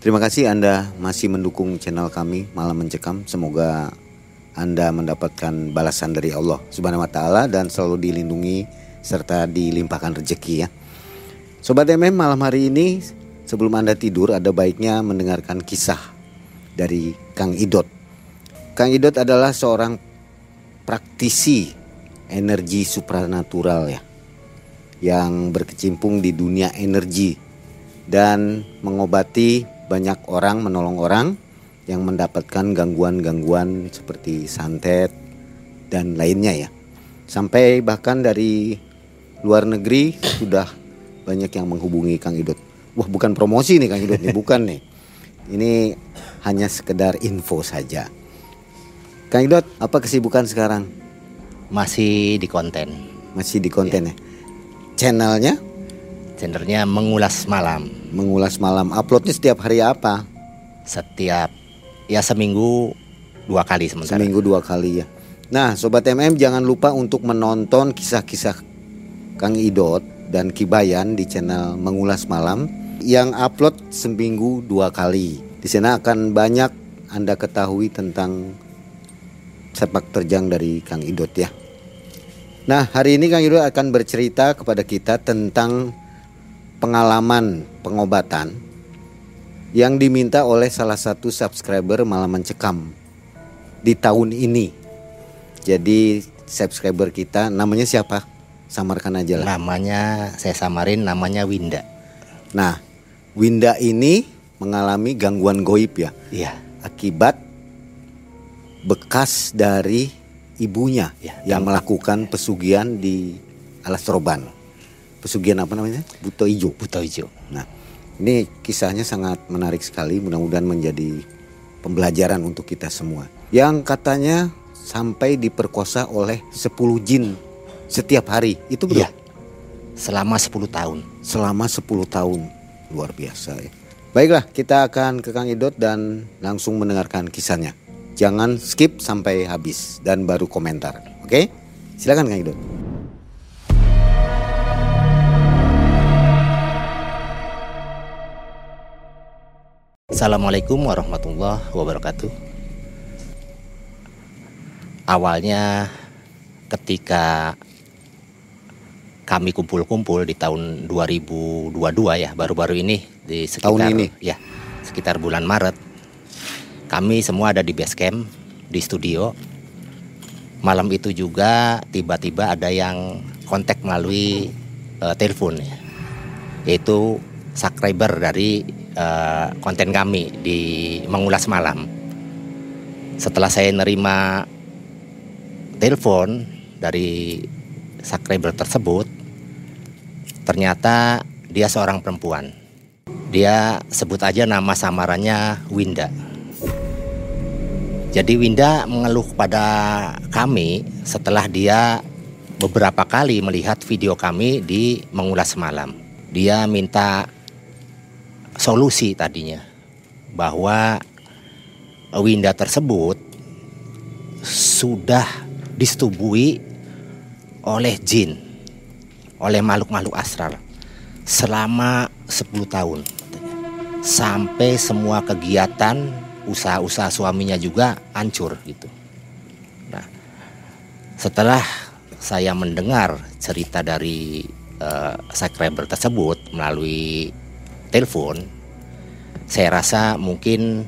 Terima kasih Anda masih mendukung channel kami Malam Mencekam. Semoga Anda mendapatkan balasan dari Allah Subhanahu wa taala dan selalu dilindungi serta dilimpahkan rezeki ya. Sobat MM malam hari ini sebelum Anda tidur ada baiknya mendengarkan kisah dari Kang Idot. Kang Idot adalah seorang praktisi energi supranatural ya yang berkecimpung di dunia energi dan mengobati banyak orang menolong orang yang mendapatkan gangguan-gangguan seperti santet dan lainnya ya. Sampai bahkan dari luar negeri sudah banyak yang menghubungi Kang Idot. Wah, bukan promosi nih Kang Idot nih, bukan nih. Ini hanya sekedar info saja. Kang Idot, apa kesibukan sekarang? Masih di konten. Masih di konten ya. ya? Channelnya? Channelnya mengulas malam. Mengulas malam. Uploadnya setiap hari apa? Setiap ya seminggu dua kali sementara. Seminggu dua kali ya. Nah, sobat MM jangan lupa untuk menonton kisah-kisah Kang Idot dan Kibayan di channel Mengulas Malam yang upload seminggu dua kali. Di sana akan banyak Anda ketahui tentang sepak terjang dari Kang Idot ya. Nah, hari ini Kang Idot akan bercerita kepada kita tentang pengalaman pengobatan yang diminta oleh salah satu subscriber malam mencekam di tahun ini. Jadi subscriber kita namanya siapa? Samarkan aja lah. Namanya saya samarin namanya Winda. Nah, Winda ini mengalami gangguan goib ya. Iya. Akibat bekas dari ibunya ya, yang melakukan pesugihan di Alas Roban pesugihan apa namanya? Buto Ijo. Buto Ijo. Nah, ini kisahnya sangat menarik sekali. Mudah-mudahan menjadi pembelajaran untuk kita semua. Yang katanya sampai diperkosa oleh 10 jin setiap hari. Itu betul? Iya. Selama 10 tahun. Selama 10 tahun. Luar biasa ya. Baiklah, kita akan ke Kang Idot dan langsung mendengarkan kisahnya. Jangan skip sampai habis dan baru komentar. Oke? Silakan Kang Idot. Assalamualaikum warahmatullahi wabarakatuh. Awalnya ketika kami kumpul-kumpul di tahun 2022 ya, baru-baru ini di sekitar tahun ini. ya, sekitar bulan Maret. Kami semua ada di base camp di studio. Malam itu juga tiba-tiba ada yang kontak melalui uh, telepon ya. Yaitu subscriber dari uh, konten kami di mengulas malam. Setelah saya nerima telepon dari subscriber tersebut, ternyata dia seorang perempuan. Dia sebut aja nama samarannya Winda. Jadi Winda mengeluh kepada kami setelah dia beberapa kali melihat video kami di mengulas semalam. Dia minta solusi tadinya bahwa Winda tersebut sudah disetubui oleh jin, oleh makhluk-makhluk astral selama 10 tahun. Sampai semua kegiatan usaha-usaha suaminya juga hancur gitu. Nah, setelah saya mendengar cerita dari uh, subscriber tersebut melalui telepon, saya rasa mungkin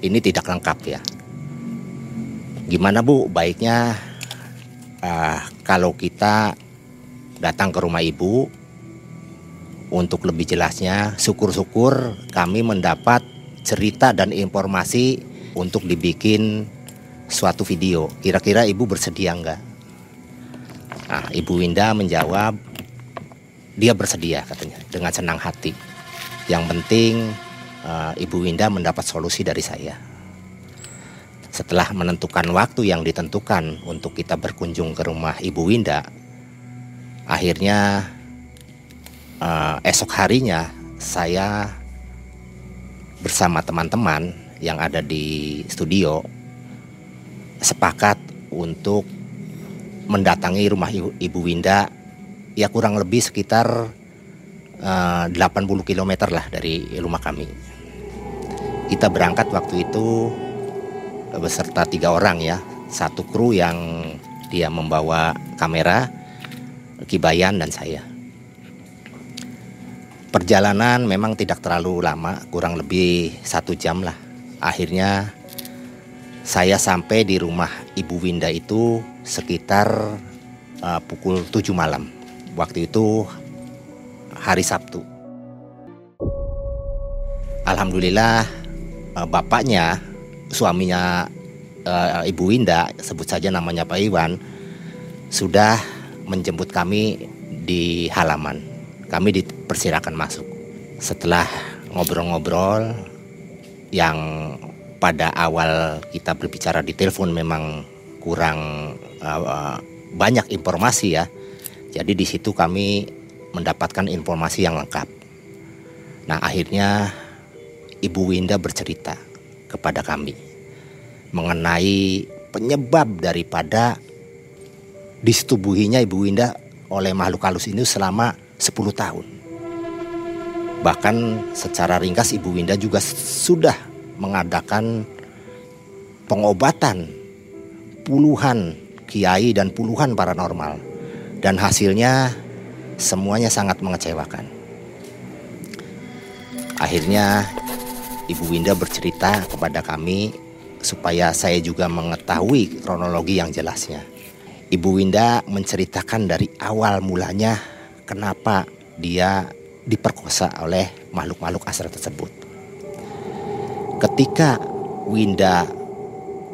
ini tidak lengkap ya. Gimana Bu, baiknya uh, kalau kita datang ke rumah ibu untuk lebih jelasnya, syukur-syukur kami mendapat cerita dan informasi untuk dibikin suatu video. Kira-kira ibu bersedia enggak? Nah, Ibu Winda menjawab dia bersedia katanya dengan senang hati. Yang penting uh, Ibu Winda mendapat solusi dari saya. Setelah menentukan waktu yang ditentukan untuk kita berkunjung ke rumah Ibu Winda, akhirnya uh, esok harinya saya bersama teman-teman yang ada di studio sepakat untuk mendatangi rumah Ibu Winda ya kurang lebih sekitar uh, 80 km lah dari rumah kami. Kita berangkat waktu itu beserta tiga orang ya, satu kru yang dia membawa kamera, Kibayan dan saya. Perjalanan memang tidak terlalu lama, kurang lebih satu jam lah. Akhirnya saya sampai di rumah Ibu Winda itu sekitar uh, pukul 7 malam. Waktu itu hari Sabtu. Alhamdulillah uh, bapaknya, suaminya uh, Ibu Winda, sebut saja namanya Pak Iwan, sudah menjemput kami di halaman kami dipersilakan masuk. Setelah ngobrol-ngobrol yang pada awal kita berbicara di telepon memang kurang uh, banyak informasi ya. Jadi di situ kami mendapatkan informasi yang lengkap. Nah, akhirnya Ibu Winda bercerita kepada kami mengenai penyebab daripada disetubuhinya Ibu Winda oleh makhluk halus ini selama 10 tahun. Bahkan secara ringkas Ibu Winda juga sudah mengadakan pengobatan puluhan kiai dan puluhan paranormal. Dan hasilnya semuanya sangat mengecewakan. Akhirnya Ibu Winda bercerita kepada kami supaya saya juga mengetahui kronologi yang jelasnya. Ibu Winda menceritakan dari awal mulanya kenapa dia diperkosa oleh makhluk-makhluk astral tersebut. Ketika Winda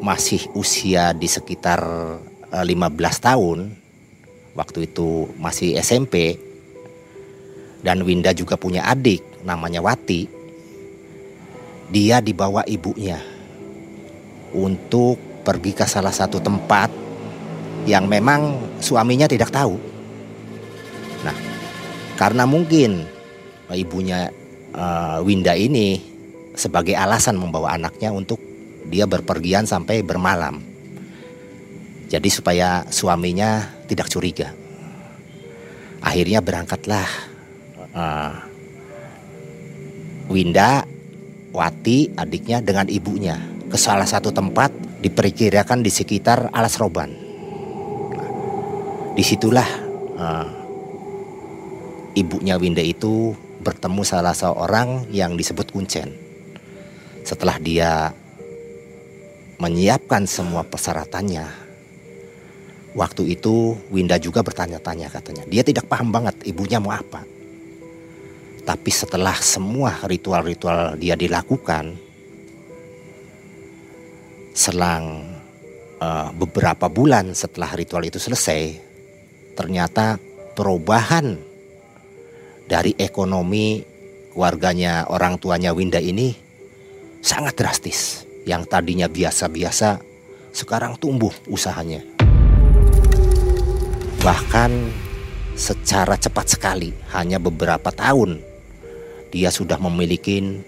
masih usia di sekitar 15 eh, tahun, waktu itu masih SMP, dan Winda juga punya adik namanya Wati, dia dibawa ibunya untuk pergi ke salah satu tempat yang memang suaminya tidak tahu. Nah, karena mungkin ibunya uh, Winda ini sebagai alasan membawa anaknya untuk dia berpergian sampai bermalam. Jadi supaya suaminya tidak curiga. Akhirnya berangkatlah uh, Winda, Wati, adiknya dengan ibunya ke salah satu tempat diperkirakan di sekitar Alas Roban. Di situlah uh, ibunya Winda itu bertemu salah seorang yang disebut Kuncen. Setelah dia menyiapkan semua persyaratannya, waktu itu Winda juga bertanya-tanya katanya. Dia tidak paham banget ibunya mau apa. Tapi setelah semua ritual-ritual dia dilakukan, selang uh, beberapa bulan setelah ritual itu selesai, ternyata perubahan dari ekonomi keluarganya orang tuanya Winda ini sangat drastis. yang tadinya biasa-biasa sekarang tumbuh usahanya. Bahkan secara cepat sekali, hanya beberapa tahun dia sudah memiliki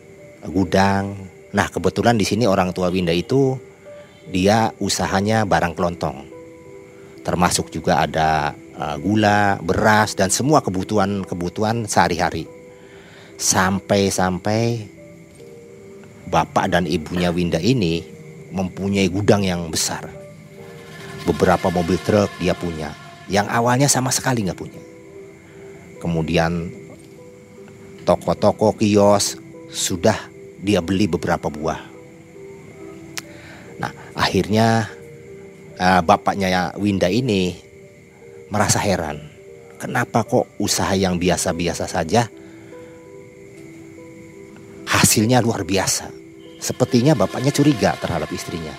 gudang. Nah, kebetulan di sini orang tua Winda itu dia usahanya barang kelontong. Termasuk juga ada uh, gula, beras dan semua kebutuhan-kebutuhan sehari-hari. Sampai-sampai bapak dan ibunya Winda ini mempunyai gudang yang besar. Beberapa mobil truk dia punya, yang awalnya sama sekali nggak punya. Kemudian toko-toko kios sudah dia beli beberapa buah. Nah, akhirnya uh, bapaknya Winda ini merasa heran. Kenapa kok usaha yang biasa-biasa saja hasilnya luar biasa? Sepertinya bapaknya curiga terhadap istrinya.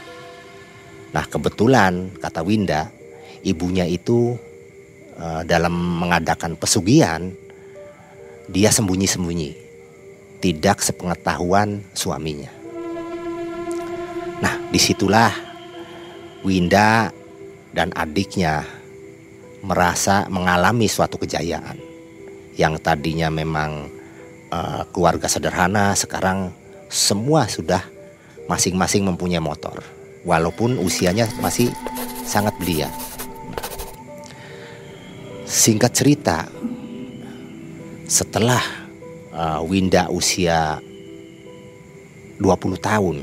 Nah, kebetulan kata Winda, ibunya itu uh, dalam mengadakan pesugihan dia sembunyi-sembunyi, tidak sepengetahuan suaminya. Nah, di situlah Winda dan adiknya merasa mengalami suatu kejayaan yang tadinya memang uh, keluarga sederhana, sekarang semua sudah masing-masing mempunyai motor, walaupun usianya masih sangat belia. Singkat cerita, setelah uh, Winda usia 20 tahun,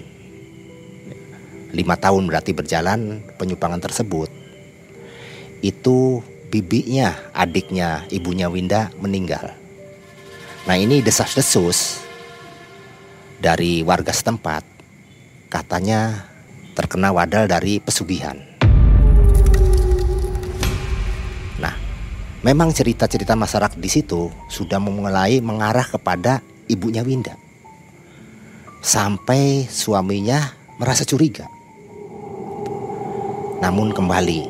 lima tahun berarti berjalan penyupangan tersebut, itu bibinya, adiknya, ibunya Winda meninggal. Nah ini desas-desus dari warga setempat, katanya terkena wadal dari pesugihan. Memang cerita-cerita masyarakat di situ sudah mulai mengarah kepada ibunya Winda. Sampai suaminya merasa curiga. Namun kembali,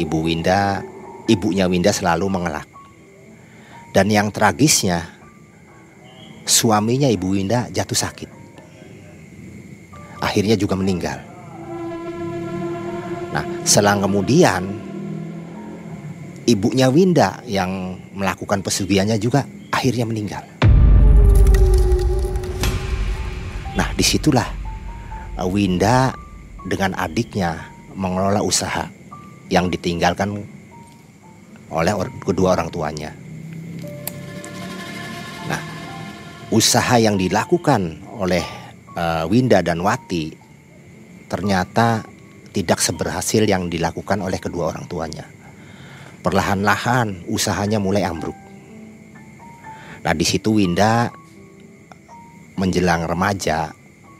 ibu Winda, ibunya Winda selalu mengelak. Dan yang tragisnya, suaminya ibu Winda jatuh sakit. Akhirnya juga meninggal. Nah, selang kemudian ibunya Winda yang melakukan pesugihannya juga akhirnya meninggal. Nah di situlah uh, Winda dengan adiknya mengelola usaha yang ditinggalkan oleh kedua orang tuanya. Nah, usaha yang dilakukan oleh uh, Winda dan Wati ternyata tidak seberhasil yang dilakukan oleh kedua orang tuanya perlahan-lahan usahanya mulai ambruk. Nah di situ Winda menjelang remaja,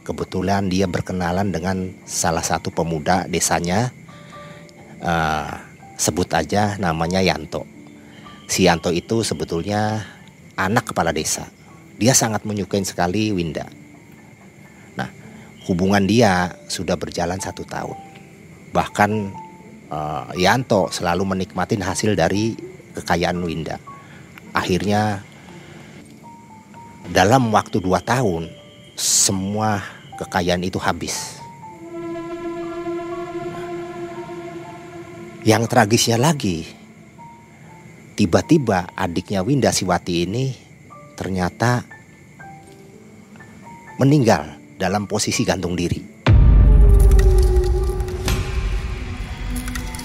kebetulan dia berkenalan dengan salah satu pemuda desanya, uh, sebut aja namanya Yanto. Si Yanto itu sebetulnya anak kepala desa. Dia sangat menyukai sekali Winda. Nah, hubungan dia sudah berjalan satu tahun. Bahkan uh, Yanto selalu menikmati hasil dari kekayaan Winda. Akhirnya dalam waktu dua tahun semua kekayaan itu habis. Yang tragisnya lagi, tiba-tiba adiknya Winda Siwati ini ternyata meninggal dalam posisi gantung diri.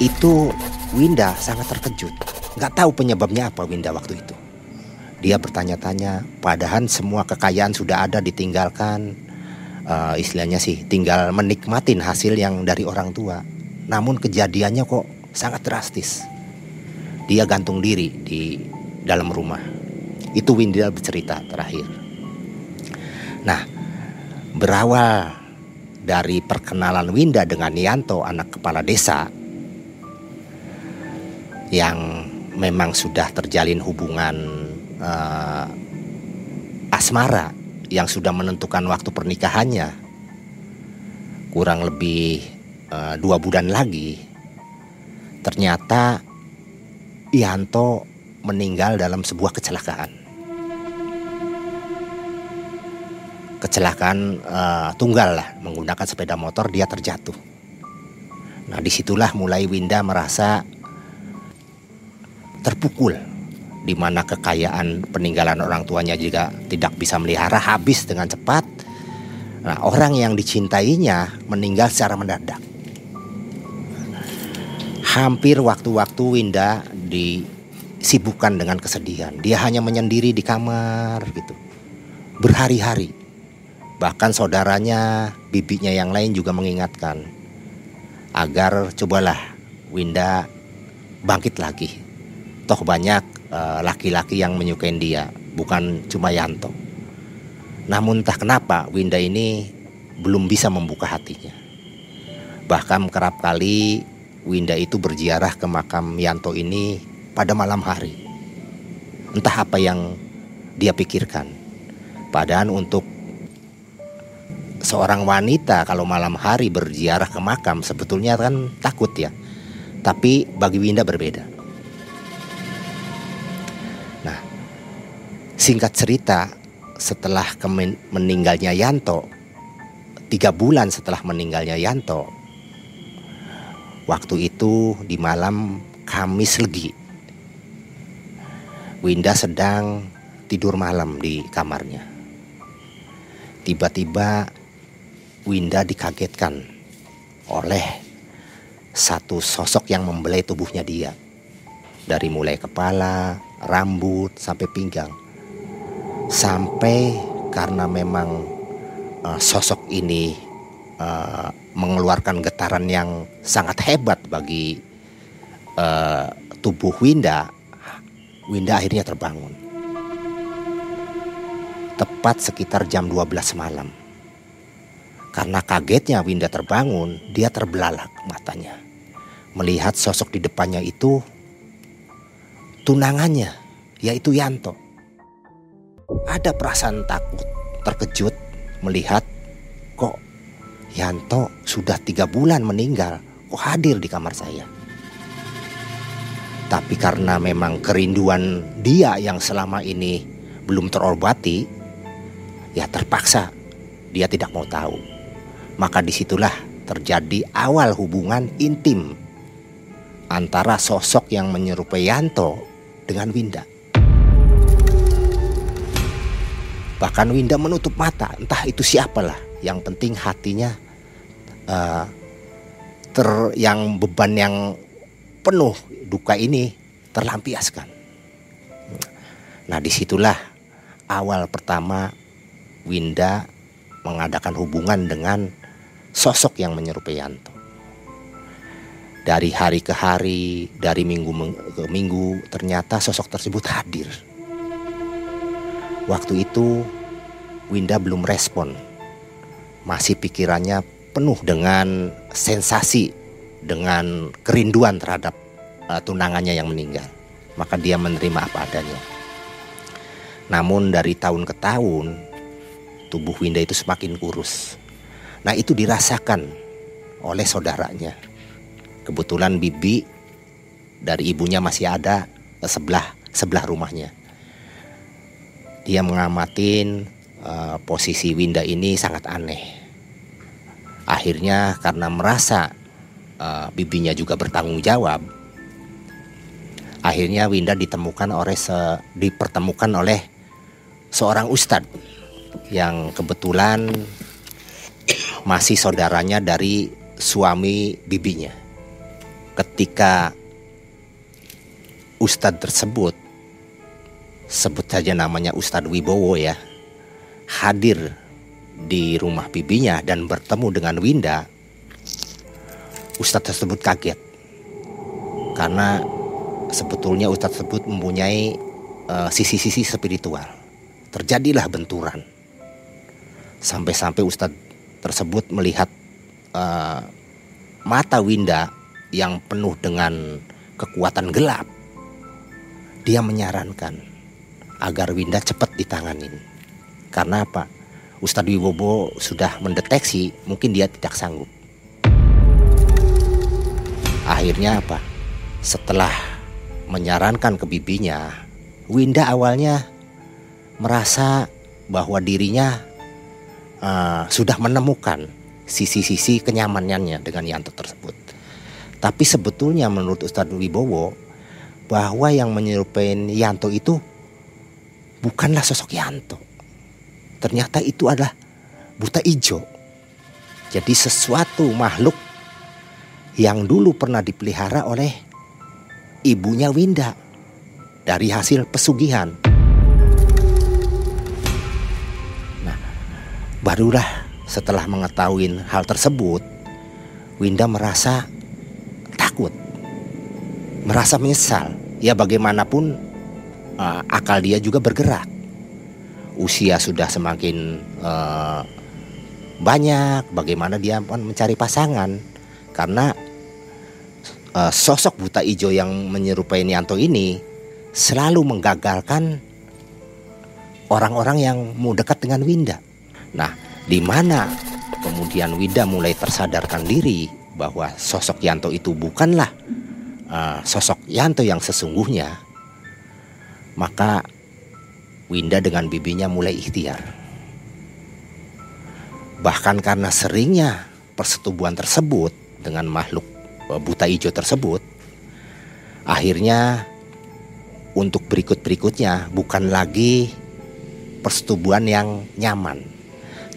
Itu Winda sangat terkejut. Gak tahu penyebabnya apa Winda waktu itu. Dia bertanya-tanya, padahal semua kekayaan sudah ada ditinggalkan. Uh, istilahnya sih tinggal menikmatin hasil yang dari orang tua. Namun kejadiannya kok sangat drastis. Dia gantung diri di dalam rumah. Itu Winda bercerita terakhir. Nah, berawal dari perkenalan Winda dengan Yanto anak kepala desa yang memang sudah terjalin hubungan uh, asmara yang sudah menentukan waktu pernikahannya kurang lebih uh, dua bulan lagi ternyata Yanto meninggal dalam sebuah kecelakaan kecelakaan uh, tunggal lah menggunakan sepeda motor dia terjatuh. Nah di situlah mulai Winda merasa terpukul di mana kekayaan peninggalan orang tuanya juga tidak bisa melihara habis dengan cepat. Nah, orang yang dicintainya meninggal secara mendadak. Hampir waktu-waktu Winda disibukkan dengan kesedihan. Dia hanya menyendiri di kamar gitu. Berhari-hari. Bahkan saudaranya, bibinya yang lain juga mengingatkan agar cobalah Winda bangkit lagi. Toh banyak eh, laki-laki yang menyukai dia, bukan cuma Yanto. Namun entah kenapa Winda ini belum bisa membuka hatinya. Bahkan kerap kali Winda itu berziarah ke makam Yanto ini pada malam hari. Entah apa yang dia pikirkan. Padahal untuk seorang wanita kalau malam hari berziarah ke makam sebetulnya kan takut ya. Tapi bagi Winda berbeda. Singkat cerita, setelah meninggalnya Yanto, tiga bulan setelah meninggalnya Yanto, waktu itu di malam Kamis Legi, Winda sedang tidur malam di kamarnya. Tiba-tiba Winda dikagetkan oleh satu sosok yang membelai tubuhnya dia. Dari mulai kepala, rambut, sampai pinggang. Sampai karena memang uh, sosok ini uh, mengeluarkan getaran yang sangat hebat bagi uh, tubuh Winda, Winda akhirnya terbangun. Tepat sekitar jam 12 malam karena kagetnya Winda terbangun, dia terbelalak matanya. Melihat sosok di depannya itu tunangannya, yaitu Yanto. Ada perasaan takut, terkejut melihat kok Yanto sudah tiga bulan meninggal, kok hadir di kamar saya. Tapi karena memang kerinduan dia yang selama ini belum terobati, ya terpaksa dia tidak mau tahu maka di situlah terjadi awal hubungan intim antara sosok yang menyerupai Yanto dengan Winda. Bahkan Winda menutup mata, entah itu siapalah. Yang penting hatinya uh, ter yang beban yang penuh duka ini terlampiaskan. Nah di situlah awal pertama Winda mengadakan hubungan dengan sosok yang menyerupai Yanto. Dari hari ke hari, dari minggu ke minggu, ternyata sosok tersebut hadir. Waktu itu Winda belum respon. Masih pikirannya penuh dengan sensasi, dengan kerinduan terhadap uh, tunangannya yang meninggal. Maka dia menerima apa adanya. Namun dari tahun ke tahun, tubuh Winda itu semakin kurus Nah itu dirasakan oleh saudaranya. Kebetulan bibi dari ibunya masih ada sebelah sebelah rumahnya. Dia mengamatin uh, posisi Winda ini sangat aneh. Akhirnya karena merasa uh, bibinya juga bertanggung jawab, akhirnya Winda ditemukan oleh se, dipertemukan oleh seorang ustadz yang kebetulan masih saudaranya dari suami bibinya. Ketika Ustadz tersebut, sebut saja namanya Ustadz Wibowo ya, hadir di rumah bibinya dan bertemu dengan Winda, Ustadz tersebut kaget. Karena sebetulnya Ustadz tersebut mempunyai eh, sisi-sisi uh, spiritual. Terjadilah benturan. Sampai-sampai Ustadz tersebut melihat uh, mata Winda yang penuh dengan kekuatan gelap. Dia menyarankan agar Winda cepat ditanganin. Karena apa? Ustadz Wibowo sudah mendeteksi mungkin dia tidak sanggup. Akhirnya apa? Setelah menyarankan ke bibinya, Winda awalnya merasa bahwa dirinya uh, sudah menemukan sisi-sisi kenyamanannya dengan Yanto tersebut. Tapi sebetulnya menurut Ustadz Wibowo bahwa yang menyerupai Yanto itu bukanlah sosok Yanto. Ternyata itu adalah buta ijo. Jadi sesuatu makhluk yang dulu pernah dipelihara oleh ibunya Winda dari hasil pesugihan. Nah, barulah setelah mengetahui hal tersebut, Winda merasa takut, merasa menyesal. Ya bagaimanapun uh, akal dia juga bergerak. Usia sudah semakin uh, banyak. Bagaimana dia mencari pasangan? Karena uh, sosok buta ijo yang menyerupai Nianto ini selalu menggagalkan orang-orang yang mau dekat dengan Winda. Nah, di mana kemudian Winda mulai tersadarkan diri bahwa sosok Yanto itu bukanlah uh, sosok Yanto yang sesungguhnya, maka Winda dengan bibinya mulai ikhtiar. Bahkan karena seringnya persetubuhan tersebut dengan makhluk uh, buta hijau tersebut, akhirnya untuk berikut-berikutnya bukan lagi persetubuhan yang nyaman,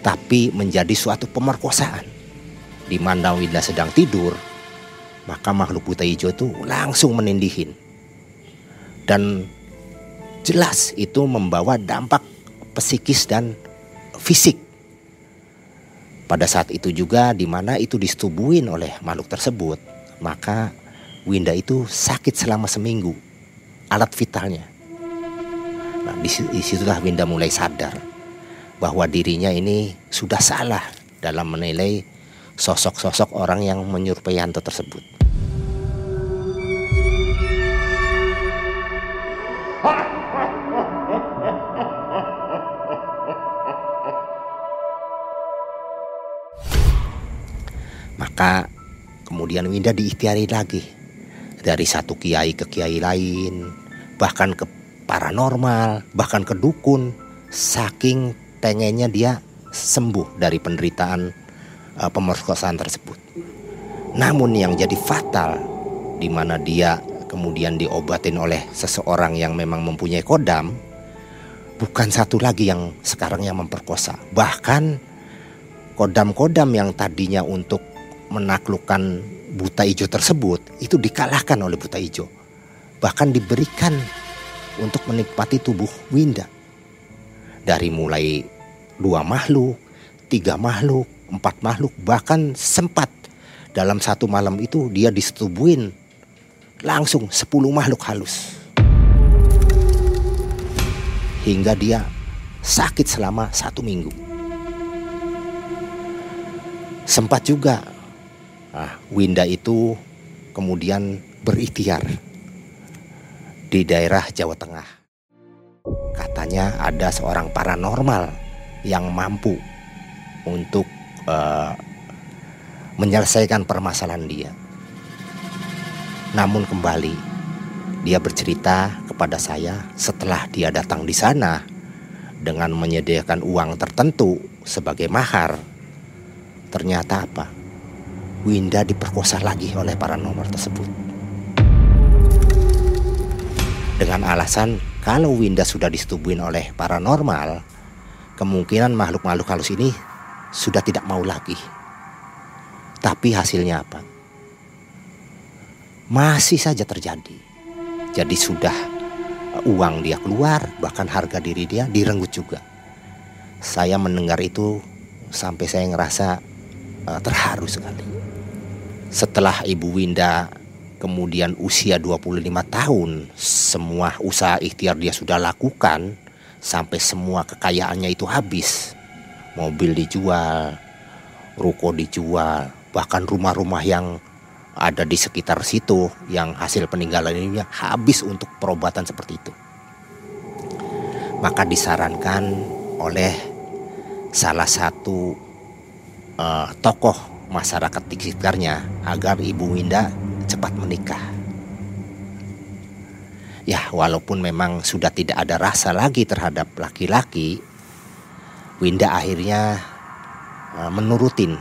tapi menjadi suatu pemerkosaan di mana Winda sedang tidur, maka makhluk buta hijau itu langsung menindihin. Dan jelas itu membawa dampak psikis dan fisik. Pada saat itu juga di mana itu disetubuhin oleh makhluk tersebut, maka Winda itu sakit selama seminggu. Alat vitalnya. Nah, di situlah Winda mulai sadar bahwa dirinya ini sudah salah dalam menilai sosok-sosok orang yang menyerupai Yanto tersebut. Maka kemudian Winda diikhtiari lagi dari satu kiai ke kiai lain, bahkan ke paranormal, bahkan ke dukun, saking pengennya dia sembuh dari penderitaan uh, pemerkosaan tersebut. Namun yang jadi fatal di mana dia kemudian diobatin oleh seseorang yang memang mempunyai kodam bukan satu lagi yang sekarang yang memperkosa. Bahkan kodam-kodam yang tadinya untuk menaklukkan buta hijau tersebut itu dikalahkan oleh buta hijau. Bahkan diberikan untuk menikmati tubuh Winda. Dari mulai dua makhluk, tiga makhluk, empat makhluk bahkan sempat dalam satu malam itu dia disetubuin langsung sepuluh makhluk halus hingga dia sakit selama satu minggu sempat juga ah, Winda itu kemudian berikhtiar di daerah Jawa Tengah katanya ada seorang paranormal yang mampu untuk uh, menyelesaikan permasalahan dia. Namun kembali dia bercerita kepada saya setelah dia datang di sana dengan menyediakan uang tertentu sebagai mahar. Ternyata apa? Winda diperkosa lagi oleh para nomor tersebut. Dengan alasan kalau Winda sudah disetubuhin oleh paranormal, kemungkinan makhluk-makhluk halus ini sudah tidak mau lagi. Tapi hasilnya apa? Masih saja terjadi. Jadi sudah uh, uang dia keluar, bahkan harga diri dia direnggut juga. Saya mendengar itu sampai saya ngerasa uh, terharu sekali. Setelah Ibu Winda kemudian usia 25 tahun, semua usaha ikhtiar dia sudah lakukan sampai semua kekayaannya itu habis mobil dijual, ruko dijual, bahkan rumah-rumah yang ada di sekitar situ yang hasil peninggalan ini habis untuk perobatan seperti itu. Maka disarankan oleh salah satu uh, tokoh masyarakat di sekitarnya agar Ibu Winda cepat menikah. Ya, walaupun memang sudah tidak ada rasa lagi terhadap laki-laki, Winda akhirnya uh, menurutin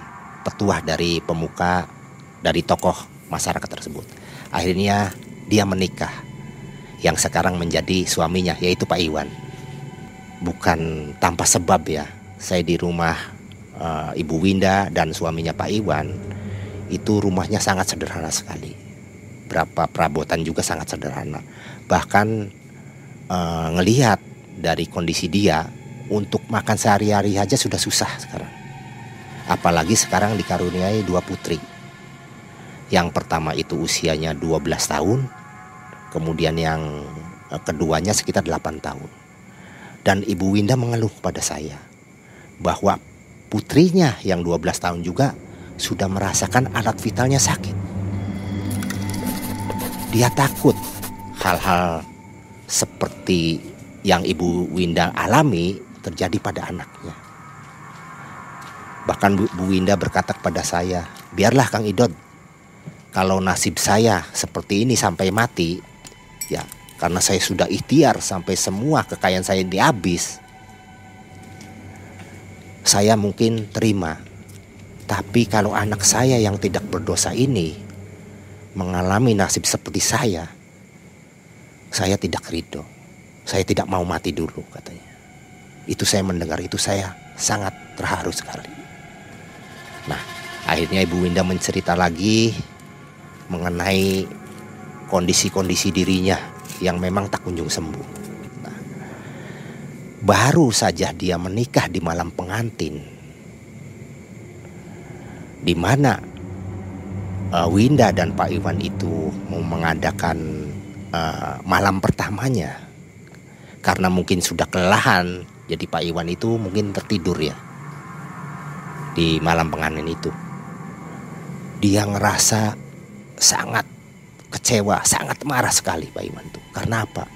petuah dari pemuka dari tokoh masyarakat tersebut. Akhirnya dia menikah yang sekarang menjadi suaminya yaitu Pak Iwan. Bukan tanpa sebab ya. Saya di rumah uh, Ibu Winda dan suaminya Pak Iwan itu rumahnya sangat sederhana sekali. Berapa perabotan juga sangat sederhana. Bahkan uh, ngelihat dari kondisi dia untuk makan sehari-hari aja sudah susah sekarang. Apalagi sekarang dikaruniai dua putri. Yang pertama itu usianya 12 tahun, kemudian yang eh, keduanya sekitar 8 tahun. Dan Ibu Winda mengeluh pada saya bahwa putrinya yang 12 tahun juga sudah merasakan alat vitalnya sakit. Dia takut hal-hal seperti yang Ibu Winda alami terjadi pada anaknya. Bahkan Bu, Winda berkata kepada saya, biarlah Kang Idot, kalau nasib saya seperti ini sampai mati, ya karena saya sudah ikhtiar sampai semua kekayaan saya dihabis, saya mungkin terima. Tapi kalau anak saya yang tidak berdosa ini mengalami nasib seperti saya, saya tidak ridho. Saya tidak mau mati dulu katanya. Itu saya mendengar itu saya sangat terharu sekali. Nah, akhirnya Ibu Winda mencerita lagi mengenai kondisi-kondisi dirinya yang memang tak kunjung sembuh. Baru saja dia menikah di malam pengantin, di mana uh, Winda dan Pak Iwan itu mau mengadakan uh, malam pertamanya. Karena mungkin sudah kelelahan jadi Pak Iwan itu mungkin tertidur ya. Di malam pengantin itu. Dia ngerasa sangat kecewa sangat marah sekali Pak Iwan itu. Karena apa?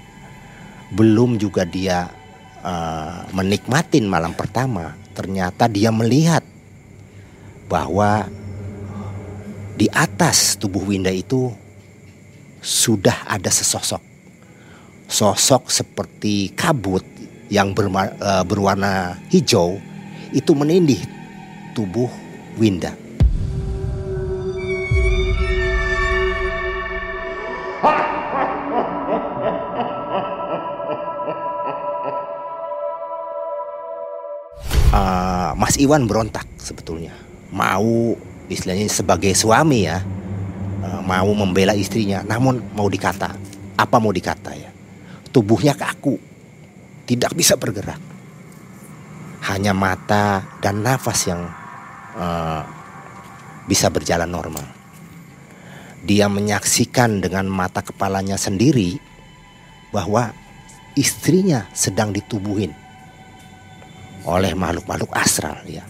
Belum juga dia uh, menikmatin malam pertama ternyata dia melihat bahwa di atas tubuh Winda itu sudah ada sesosok sosok seperti kabut yang uh, berwarna hijau itu menindih tubuh Winda. Mas Iwan berontak sebetulnya. Mau istilahnya sebagai suami ya. Uh, mau membela istrinya. Namun mau dikata. Apa mau dikata ya? Tubuhnya kaku, tidak bisa bergerak. Hanya mata dan nafas yang uh, bisa berjalan normal. Dia menyaksikan dengan mata kepalanya sendiri bahwa istrinya sedang ditubuhin oleh makhluk-makhluk astral ya.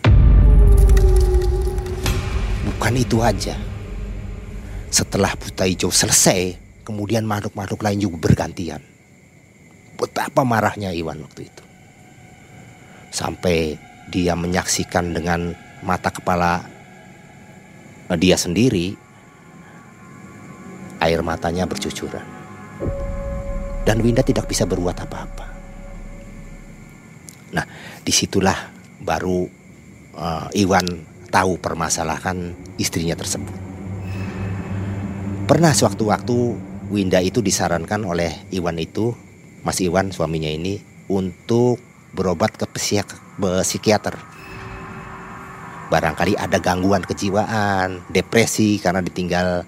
Bukan itu aja. Setelah buta hijau selesai, kemudian makhluk-makhluk lain juga bergantian. Betapa marahnya Iwan waktu itu. Sampai dia menyaksikan dengan mata kepala eh, dia sendiri air matanya bercucuran. Dan Winda tidak bisa berbuat apa-apa. Di situlah baru uh, Iwan tahu permasalahan istrinya tersebut. Pernah sewaktu-waktu Winda itu disarankan oleh Iwan itu Mas Iwan suaminya ini untuk berobat ke psikiater. Barangkali ada gangguan kejiwaan, depresi karena ditinggal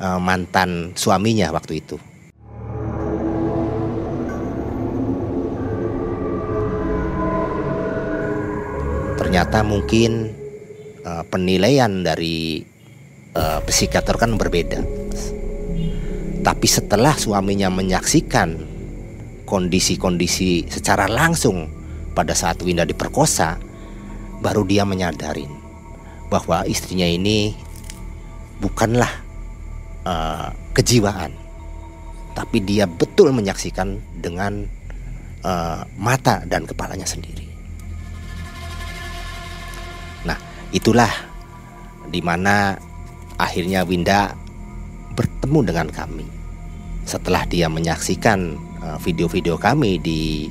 uh, mantan suaminya waktu itu. Ternyata mungkin uh, penilaian dari uh, psikiater kan berbeda. Tapi setelah suaminya menyaksikan kondisi-kondisi secara langsung pada saat Winda diperkosa, baru dia menyadari bahwa istrinya ini bukanlah uh, kejiwaan, tapi dia betul menyaksikan dengan uh, mata dan kepalanya sendiri. Itulah di mana akhirnya Winda bertemu dengan kami setelah dia menyaksikan Eh, video-video kami di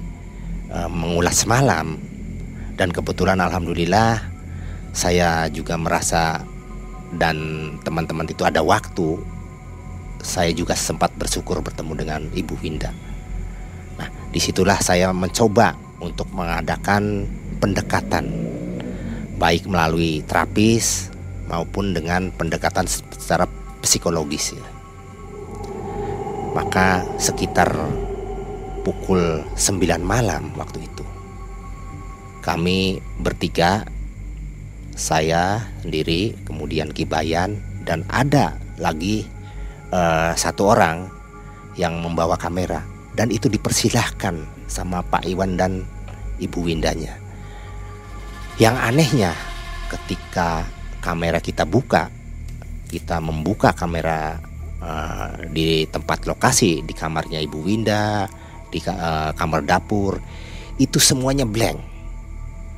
uh, mengulas malam dan kebetulan alhamdulillah saya juga merasa dan teman-teman itu ada waktu saya juga sempat bersyukur bertemu dengan Ibu Winda. Nah, di situlah saya mencoba untuk mengadakan pendekatan baik melalui terapis maupun dengan pendekatan secara psikologis ya. Maka sekitar pukul 9 malam waktu itu kami bertiga saya sendiri kemudian Kibayan dan ada lagi uh, satu orang yang membawa kamera dan itu dipersilahkan sama Pak Iwan dan Ibu Windanya. Yang anehnya ketika kamera kita buka, kita membuka kamera uh, di tempat lokasi di kamarnya Ibu Winda, di uh, kamar dapur, itu semuanya blank.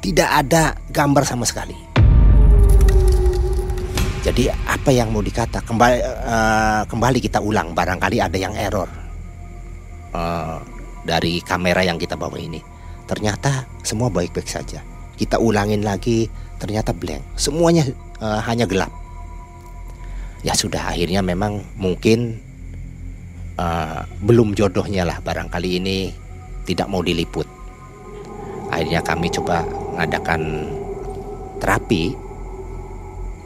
Tidak ada gambar sama sekali. Jadi apa yang mau dikata kembali uh, kembali kita ulang barangkali ada yang error uh, dari kamera yang kita bawa ini. Ternyata semua baik-baik saja. Kita ulangin lagi ternyata blank. Semuanya uh, hanya gelap. Ya sudah akhirnya memang mungkin uh, belum jodohnya lah barangkali ini tidak mau diliput. Akhirnya kami coba mengadakan terapi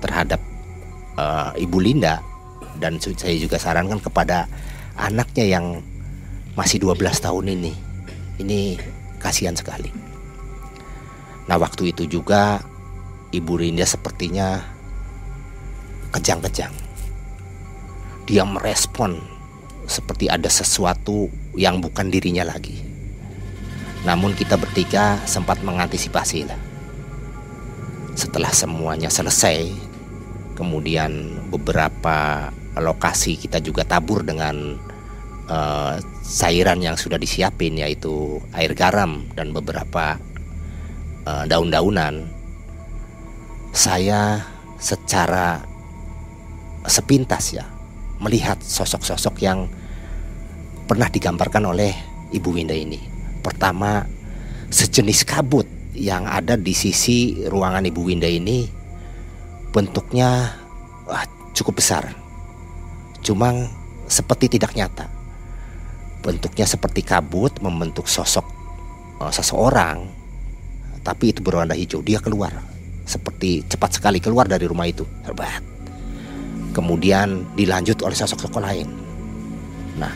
terhadap uh, Ibu Linda dan saya juga sarankan kepada anaknya yang masih 12 tahun ini. Ini kasihan sekali. Nah, waktu itu juga Ibu Linda sepertinya kejang-kejang. Dia merespon seperti ada sesuatu yang bukan dirinya lagi. Namun kita bertiga sempat mengantisipasi lah. Setelah semuanya selesai, kemudian beberapa lokasi kita juga tabur dengan uh, cairan yang sudah disiapin yaitu air garam dan beberapa uh, daun-daunan saya secara sepintas ya melihat sosok-sosok yang pernah digambarkan oleh Ibu Winda ini. Pertama, sejenis kabut yang ada di sisi ruangan Ibu Winda ini bentuknya wah, cukup besar. Cuma seperti tidak nyata. Bentuknya seperti kabut membentuk sosok uh, seseorang, tapi itu berwarna hijau. Dia keluar seperti cepat sekali keluar dari rumah itu. Hebat. Kemudian dilanjut oleh sosok-sosok lain. Nah,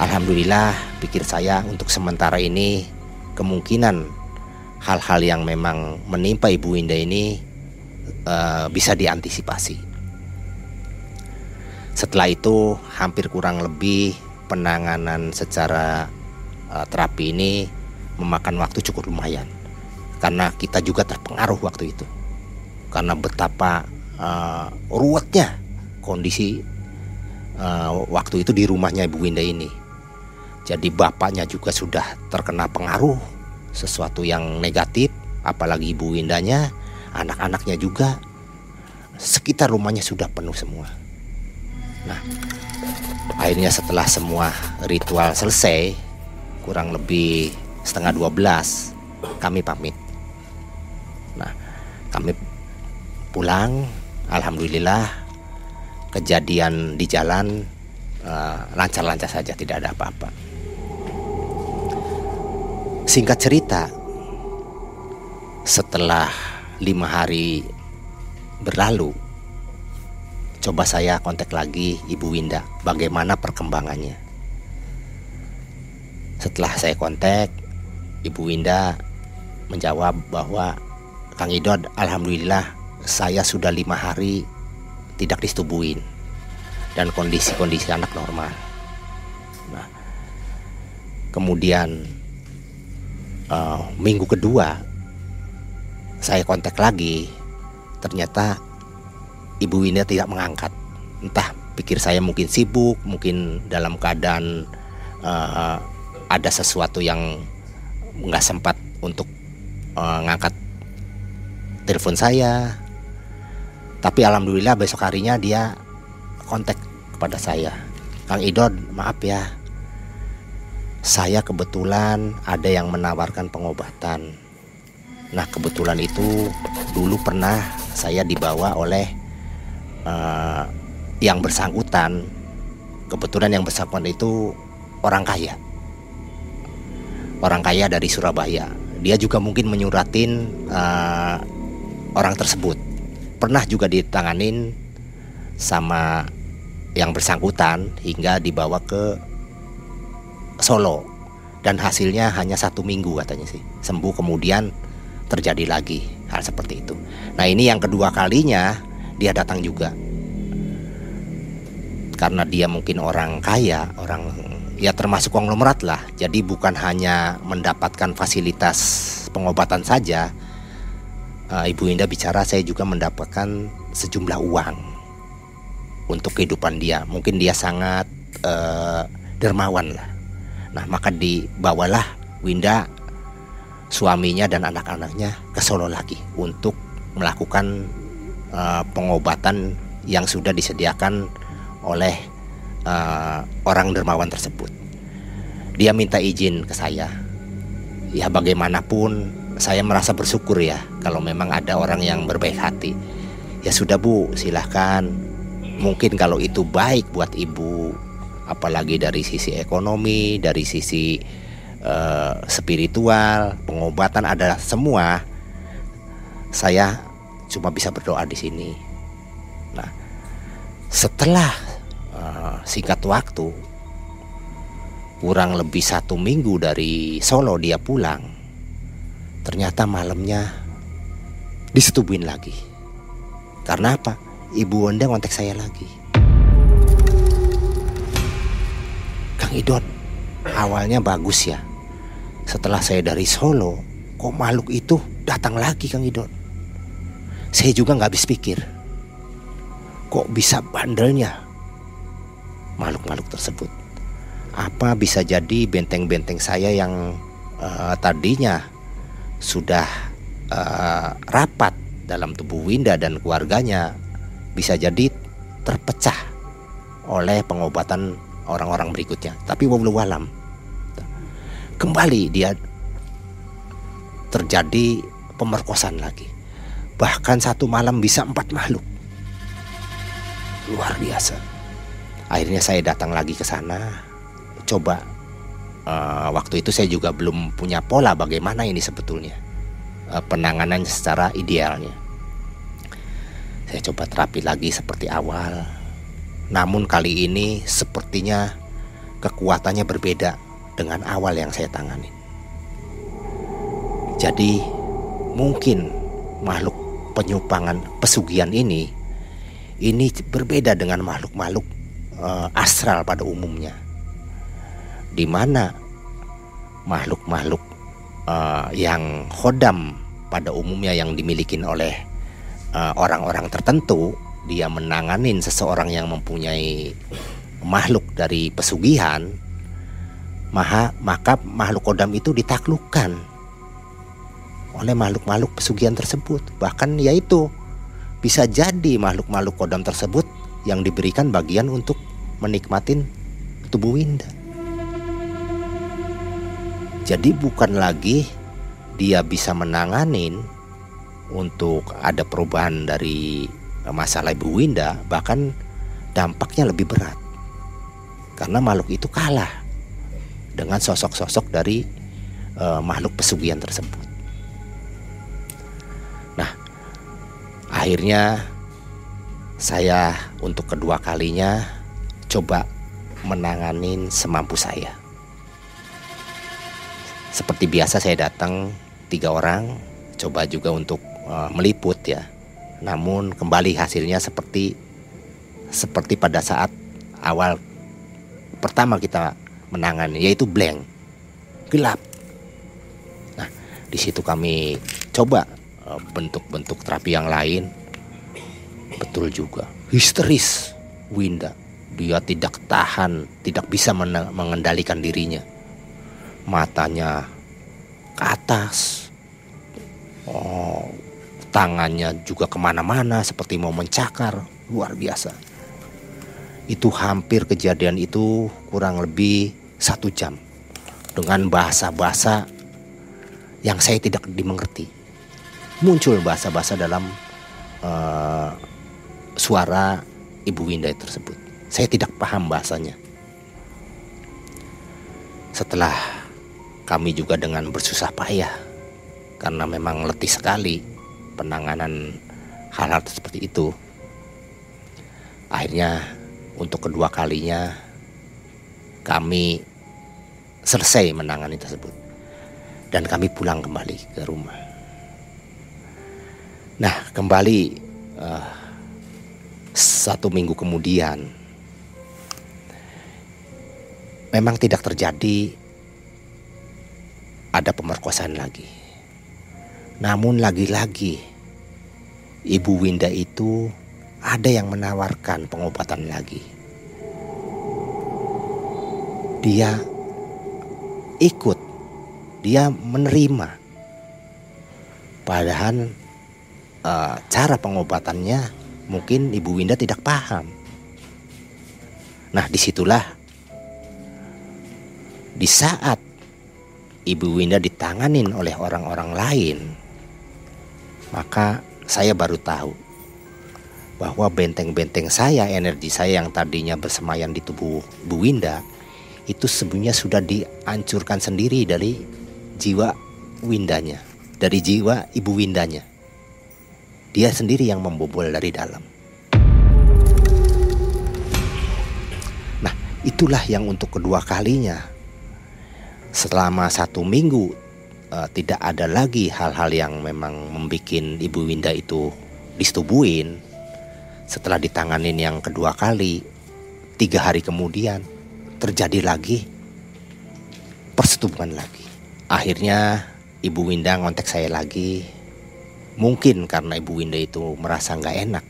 alhamdulillah pikir saya untuk sementara ini kemungkinan hal-hal yang memang menimpa Ibu Winda ini uh, bisa diantisipasi. Setelah itu hampir kurang lebih penanganan secara uh, terapi ini memakan waktu cukup lumayan karena kita juga terpengaruh waktu itu karena betapa uh, ruwetnya kondisi uh, waktu itu di rumahnya Ibu Winda ini. Jadi bapaknya juga sudah terkena pengaruh sesuatu yang negatif, apalagi Ibu Windanya anak-anaknya juga sekitar rumahnya sudah penuh semua. Nah, akhirnya setelah semua ritual selesai, kurang lebih setengah 12, kami pamit. Nah, kami pulang, alhamdulillah kejadian di jalan eh, lancar-lancar saja, tidak ada apa-apa. Singkat cerita, setelah lima hari berlalu, coba saya kontak lagi Ibu Winda, bagaimana perkembangannya. Setelah saya kontak, Ibu Winda menjawab bahwa Kang Idod, Alhamdulillah saya sudah lima hari tidak disetubuhin dan kondisi-kondisi anak normal. Nah, kemudian uh, minggu kedua saya kontak lagi, ternyata Ibu Winda tidak mengangkat. Entah pikir saya mungkin sibuk, mungkin dalam keadaan uh, ada sesuatu yang nggak sempat untuk uh, ngangkat telepon saya. Tapi alhamdulillah besok harinya dia kontak kepada saya. Kang Idon, maaf ya. Saya kebetulan ada yang menawarkan pengobatan Nah kebetulan itu dulu pernah saya dibawa oleh uh, yang bersangkutan. Kebetulan yang bersangkutan itu orang kaya, orang kaya dari Surabaya. Dia juga mungkin menyuratin uh, orang tersebut. Pernah juga ditanganin sama yang bersangkutan hingga dibawa ke Solo dan hasilnya hanya satu minggu katanya sih sembuh kemudian terjadi lagi hal seperti itu. Nah ini yang kedua kalinya dia datang juga karena dia mungkin orang kaya, orang ya termasuk konglomerat lah. Jadi bukan hanya mendapatkan fasilitas pengobatan saja. Uh, Ibu Indah bicara saya juga mendapatkan sejumlah uang untuk kehidupan dia. Mungkin dia sangat uh, dermawan lah. Nah maka dibawalah Winda suaminya dan anak-anaknya ke Solo lagi untuk melakukan uh, pengobatan yang sudah disediakan oleh uh, orang dermawan tersebut. Dia minta izin ke saya. Ya bagaimanapun saya merasa bersyukur ya kalau memang ada orang yang berbaik hati. Ya sudah Bu, silahkan. Mungkin kalau itu baik buat ibu, apalagi dari sisi ekonomi, dari sisi uh, spiritual, pengobatan adalah semua. Saya cuma bisa berdoa di sini. Nah, setelah uh, singkat waktu, kurang lebih satu minggu dari Solo dia pulang, ternyata malamnya disetubuhin lagi. Karena apa? Ibu Wanda kontak saya lagi. Kang Idon, awalnya bagus ya setelah saya dari Solo, kok makhluk itu datang lagi Kang Idon? Saya juga nggak habis pikir. Kok bisa bandelnya makhluk-makhluk tersebut? Apa bisa jadi benteng-benteng saya yang uh, tadinya sudah uh, rapat dalam tubuh Winda dan keluarganya bisa jadi terpecah oleh pengobatan orang-orang berikutnya. Tapi walau alam kembali dia terjadi pemerkosaan lagi. Bahkan satu malam bisa empat makhluk. Luar biasa. Akhirnya saya datang lagi ke sana. Coba uh, waktu itu saya juga belum punya pola bagaimana ini sebetulnya uh, penanganan secara idealnya. Saya coba terapi lagi seperti awal. Namun kali ini sepertinya kekuatannya berbeda dengan awal yang saya tangani. Jadi mungkin makhluk penyupangan pesugihan ini ini berbeda dengan makhluk-makhluk uh, astral pada umumnya. Di mana makhluk-makhluk uh, yang hodam pada umumnya yang dimiliki oleh eh, orang-orang uh, tertentu dia menanganin seseorang yang mempunyai makhluk dari pesugihan Maha, maka makhluk kodam itu ditaklukkan oleh makhluk-makhluk pesugihan tersebut. Bahkan yaitu bisa jadi makhluk-makhluk kodam tersebut yang diberikan bagian untuk menikmatin tubuh Winda. Jadi bukan lagi dia bisa menanganin untuk ada perubahan dari masalah Ibu Winda, bahkan dampaknya lebih berat. Karena makhluk itu kalah dengan sosok-sosok dari uh, makhluk pesugihan tersebut. Nah, akhirnya saya untuk kedua kalinya coba menanganin semampu saya. Seperti biasa saya datang tiga orang, coba juga untuk uh, meliput ya. Namun kembali hasilnya seperti seperti pada saat awal pertama kita menangani yaitu blank. Gelap. Nah di situ kami coba eh, bentuk-bentuk terapi yang lain. Betul juga. Histeris Winda. Dia tidak tahan tidak bisa mengendalikan dirinya matanya ke atas oh tangannya juga ke mana-mana seperti mau mencakar luar biasa itu hampir kejadian itu kurang lebih satu jam dengan bahasa-bahasa yang saya tidak dimengerti. muncul bahasa-bahasa dalam uh, suara Ibu Winda tersebut. Saya tidak paham bahasanya. Setelah kami juga dengan bersusah payah karena memang letih sekali penanganan hal-hal seperti itu. Akhirnya untuk kedua kalinya kami selesai menangani tersebut dan kami pulang kembali ke rumah. Nah, kembali uh, satu minggu kemudian, memang tidak terjadi ada pemerkosaan lagi. Namun lagi-lagi Ibu Winda itu ada yang menawarkan pengobatan lagi. Dia ikut, dia menerima. Padahal uh, cara pengobatannya mungkin Ibu Winda tidak paham. Nah di situlah di saat Ibu Winda ditanganin oleh orang-orang lain, maka saya baru tahu bahwa benteng-benteng saya, energi saya yang tadinya bersemayam di tubuh Bu Winda itu sebenarnya sudah dihancurkan sendiri dari jiwa Windanya, dari jiwa Ibu Windanya. Dia sendiri yang membobol dari dalam. Nah, itulah yang untuk kedua kalinya selama satu minggu uh, tidak ada lagi hal-hal yang memang membuat Ibu Winda itu disetubuhin. Setelah ditanganin yang kedua kali, tiga hari kemudian terjadi lagi persetubuhan lagi. Akhirnya Ibu Winda ngontek saya lagi. Mungkin karena Ibu Winda itu merasa nggak enak.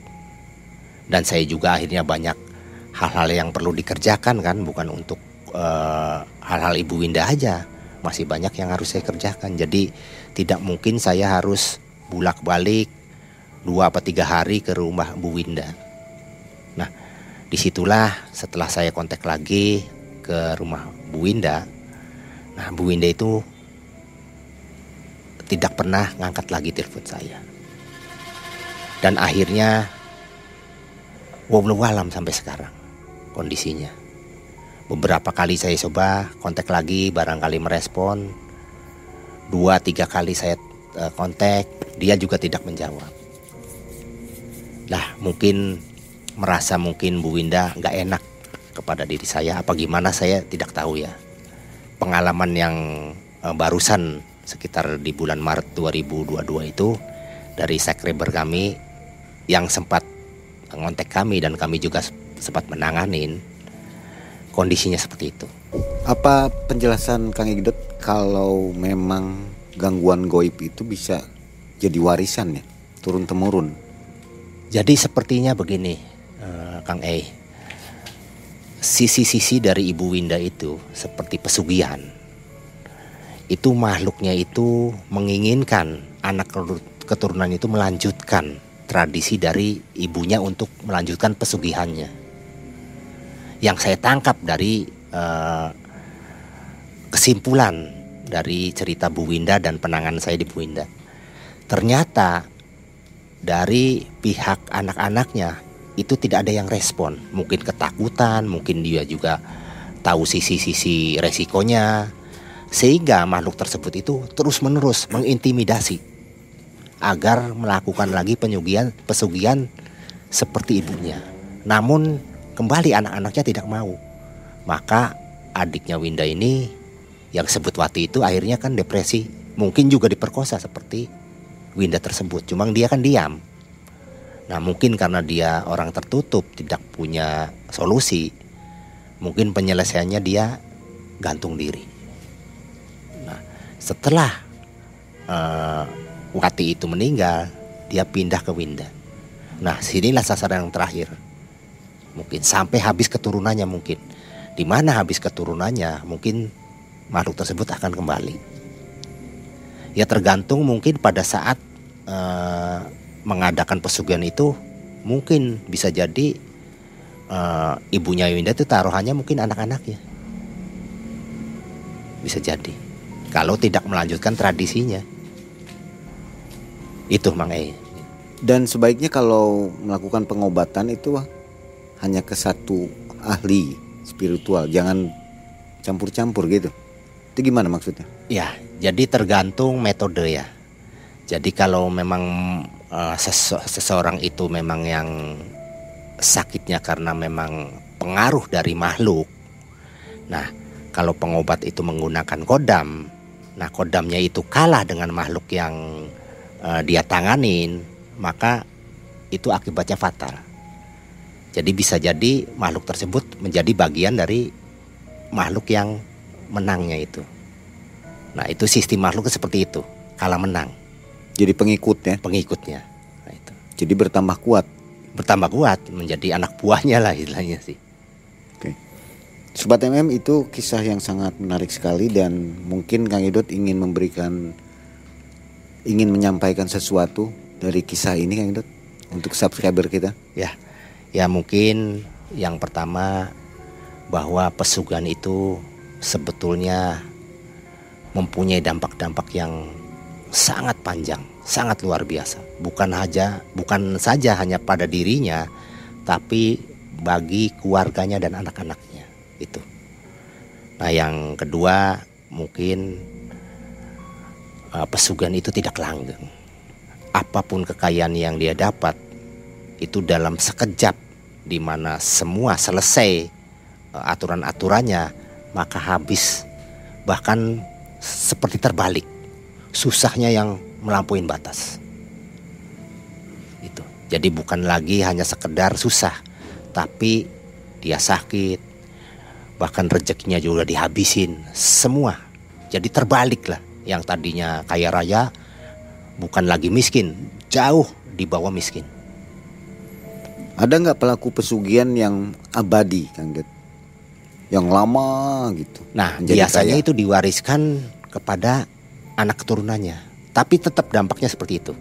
Dan saya juga akhirnya banyak hal-hal yang perlu dikerjakan kan, bukan untuk eh, hal-hal Ibu Winda aja. Masih banyak yang harus saya kerjakan. Jadi tidak mungkin saya harus bulak balik dua atau tiga hari ke rumah Bu Winda. Nah di situlah setelah saya kontak lagi ke rumah Bu Winda. Nah Bu Winda itu tidak pernah ngangkat lagi telepon saya. Dan akhirnya wablu alam sampai sekarang kondisinya Beberapa kali saya coba kontak lagi, barangkali merespon. Dua tiga kali saya uh, kontak, dia juga tidak menjawab. Nah mungkin merasa mungkin Bu Winda nggak enak kepada diri saya, apa gimana saya tidak tahu ya. Pengalaman yang uh, barusan sekitar di bulan Maret 2022 itu dari sekreber kami yang sempat ngontek kami dan kami juga sempat menanganin kondisinya seperti itu. Apa penjelasan Kang Igdot kalau memang gangguan goib itu bisa jadi warisan ya, turun temurun? Jadi sepertinya begini, uh, Kang E. Sisi-sisi dari Ibu Winda itu seperti pesugihan. Itu makhluknya itu menginginkan anak keturunan itu melanjutkan tradisi dari ibunya untuk melanjutkan pesugihannya yang saya tangkap dari uh, kesimpulan dari cerita Bu Winda dan penanganan saya di Bu Winda. Ternyata dari pihak anak-anaknya itu tidak ada yang respon. Mungkin ketakutan, mungkin dia juga tahu sisi-sisi resikonya. Sehingga makhluk tersebut itu terus-menerus mengintimidasi agar melakukan lagi penyugihan pesugihan seperti ibunya. Namun Kembali anak-anaknya tidak mau. Maka adiknya Winda ini yang sebut Wati itu akhirnya kan depresi. Mungkin juga diperkosa seperti Winda tersebut. Cuma dia kan diam. Nah mungkin karena dia orang tertutup tidak punya solusi. Mungkin penyelesaiannya dia gantung diri. Nah setelah uh, Wati itu meninggal, dia pindah ke Winda. Nah sinilah sasaran yang terakhir mungkin sampai habis keturunannya mungkin. Di mana habis keturunannya mungkin makhluk tersebut akan kembali. Ya tergantung mungkin pada saat uh, mengadakan pesugihan itu mungkin bisa jadi uh, ibunya Yunda itu taruhannya mungkin anak-anaknya bisa jadi. Kalau tidak melanjutkan tradisinya. Itu Mang E. Dan sebaiknya kalau melakukan pengobatan itu hanya ke satu ahli spiritual, jangan campur-campur gitu. Itu gimana maksudnya? Ya, jadi tergantung metode ya. Jadi kalau memang uh, sese seseorang itu memang yang sakitnya karena memang pengaruh dari makhluk. Nah, kalau pengobat itu menggunakan kodam, nah kodamnya itu kalah dengan makhluk yang uh, dia tanganin, maka itu akibatnya fatal. Jadi bisa jadi makhluk tersebut menjadi bagian dari makhluk yang menangnya itu. Nah itu sistem makhluk seperti itu, kalah menang. Jadi pengikutnya? Pengikutnya. Nah, itu. Jadi bertambah kuat? Bertambah kuat, menjadi anak buahnya lah istilahnya sih. Oke. Sobat MM itu kisah yang sangat menarik sekali dan mungkin Kang Idot ingin memberikan, ingin menyampaikan sesuatu dari kisah ini Kang Idot untuk subscriber kita? Ya, ya mungkin yang pertama bahwa pesugihan itu sebetulnya mempunyai dampak-dampak yang sangat panjang, sangat luar biasa. Bukan aja, bukan saja hanya pada dirinya, tapi bagi keluarganya dan anak-anaknya itu. Nah, yang kedua mungkin uh, pesugihan itu tidak langgeng apa pun kekayaan yang dia dapat itu dalam sekejap di mana semua selesai uh, aturan-aturannya maka habis. Bahkan seperti terbalik. Susahnya yang melampaui batas. Itu. Jadi bukan lagi hanya sekedar susah tapi dia sakit. Bahkan rezekinya juga dihabisin. Semua. Jadi terbalik lah yang tadinya kaya raya bukan lagi miskin, jauh di bawah miskin. Ada nggak pelaku pesugihan yang abadi, Kang Det? Yang lama gitu. Nah, biasanya kaya. itu diwariskan kepada anak keturunannya. Tapi tetap dampaknya seperti itu.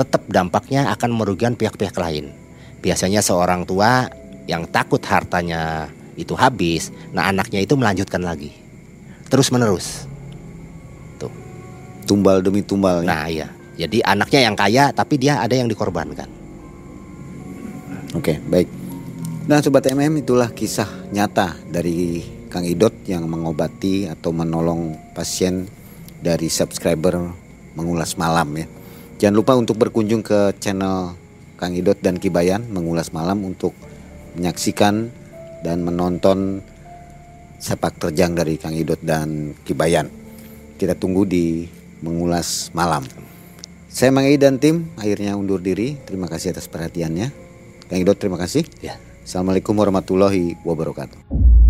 Tetap dampaknya akan merugikan pihak-pihak lain. Biasanya seorang tua yang takut hartanya itu habis, nah anaknya itu melanjutkan lagi. Terus menerus tumbal demi tumbal. Nah iya, jadi anaknya yang kaya tapi dia ada yang dikorbankan. Oke baik. Nah sobat MM itulah kisah nyata dari Kang Idot yang mengobati atau menolong pasien dari subscriber mengulas malam ya. Jangan lupa untuk berkunjung ke channel Kang Idot dan Kibayan mengulas malam untuk menyaksikan dan menonton sepak terjang dari Kang Idot dan Kibayan. Kita tunggu di mengulas malam. Saya Mang dan tim akhirnya undur diri. Terima kasih atas perhatiannya. Kang Idot terima kasih. Ya. Assalamualaikum warahmatullahi wabarakatuh.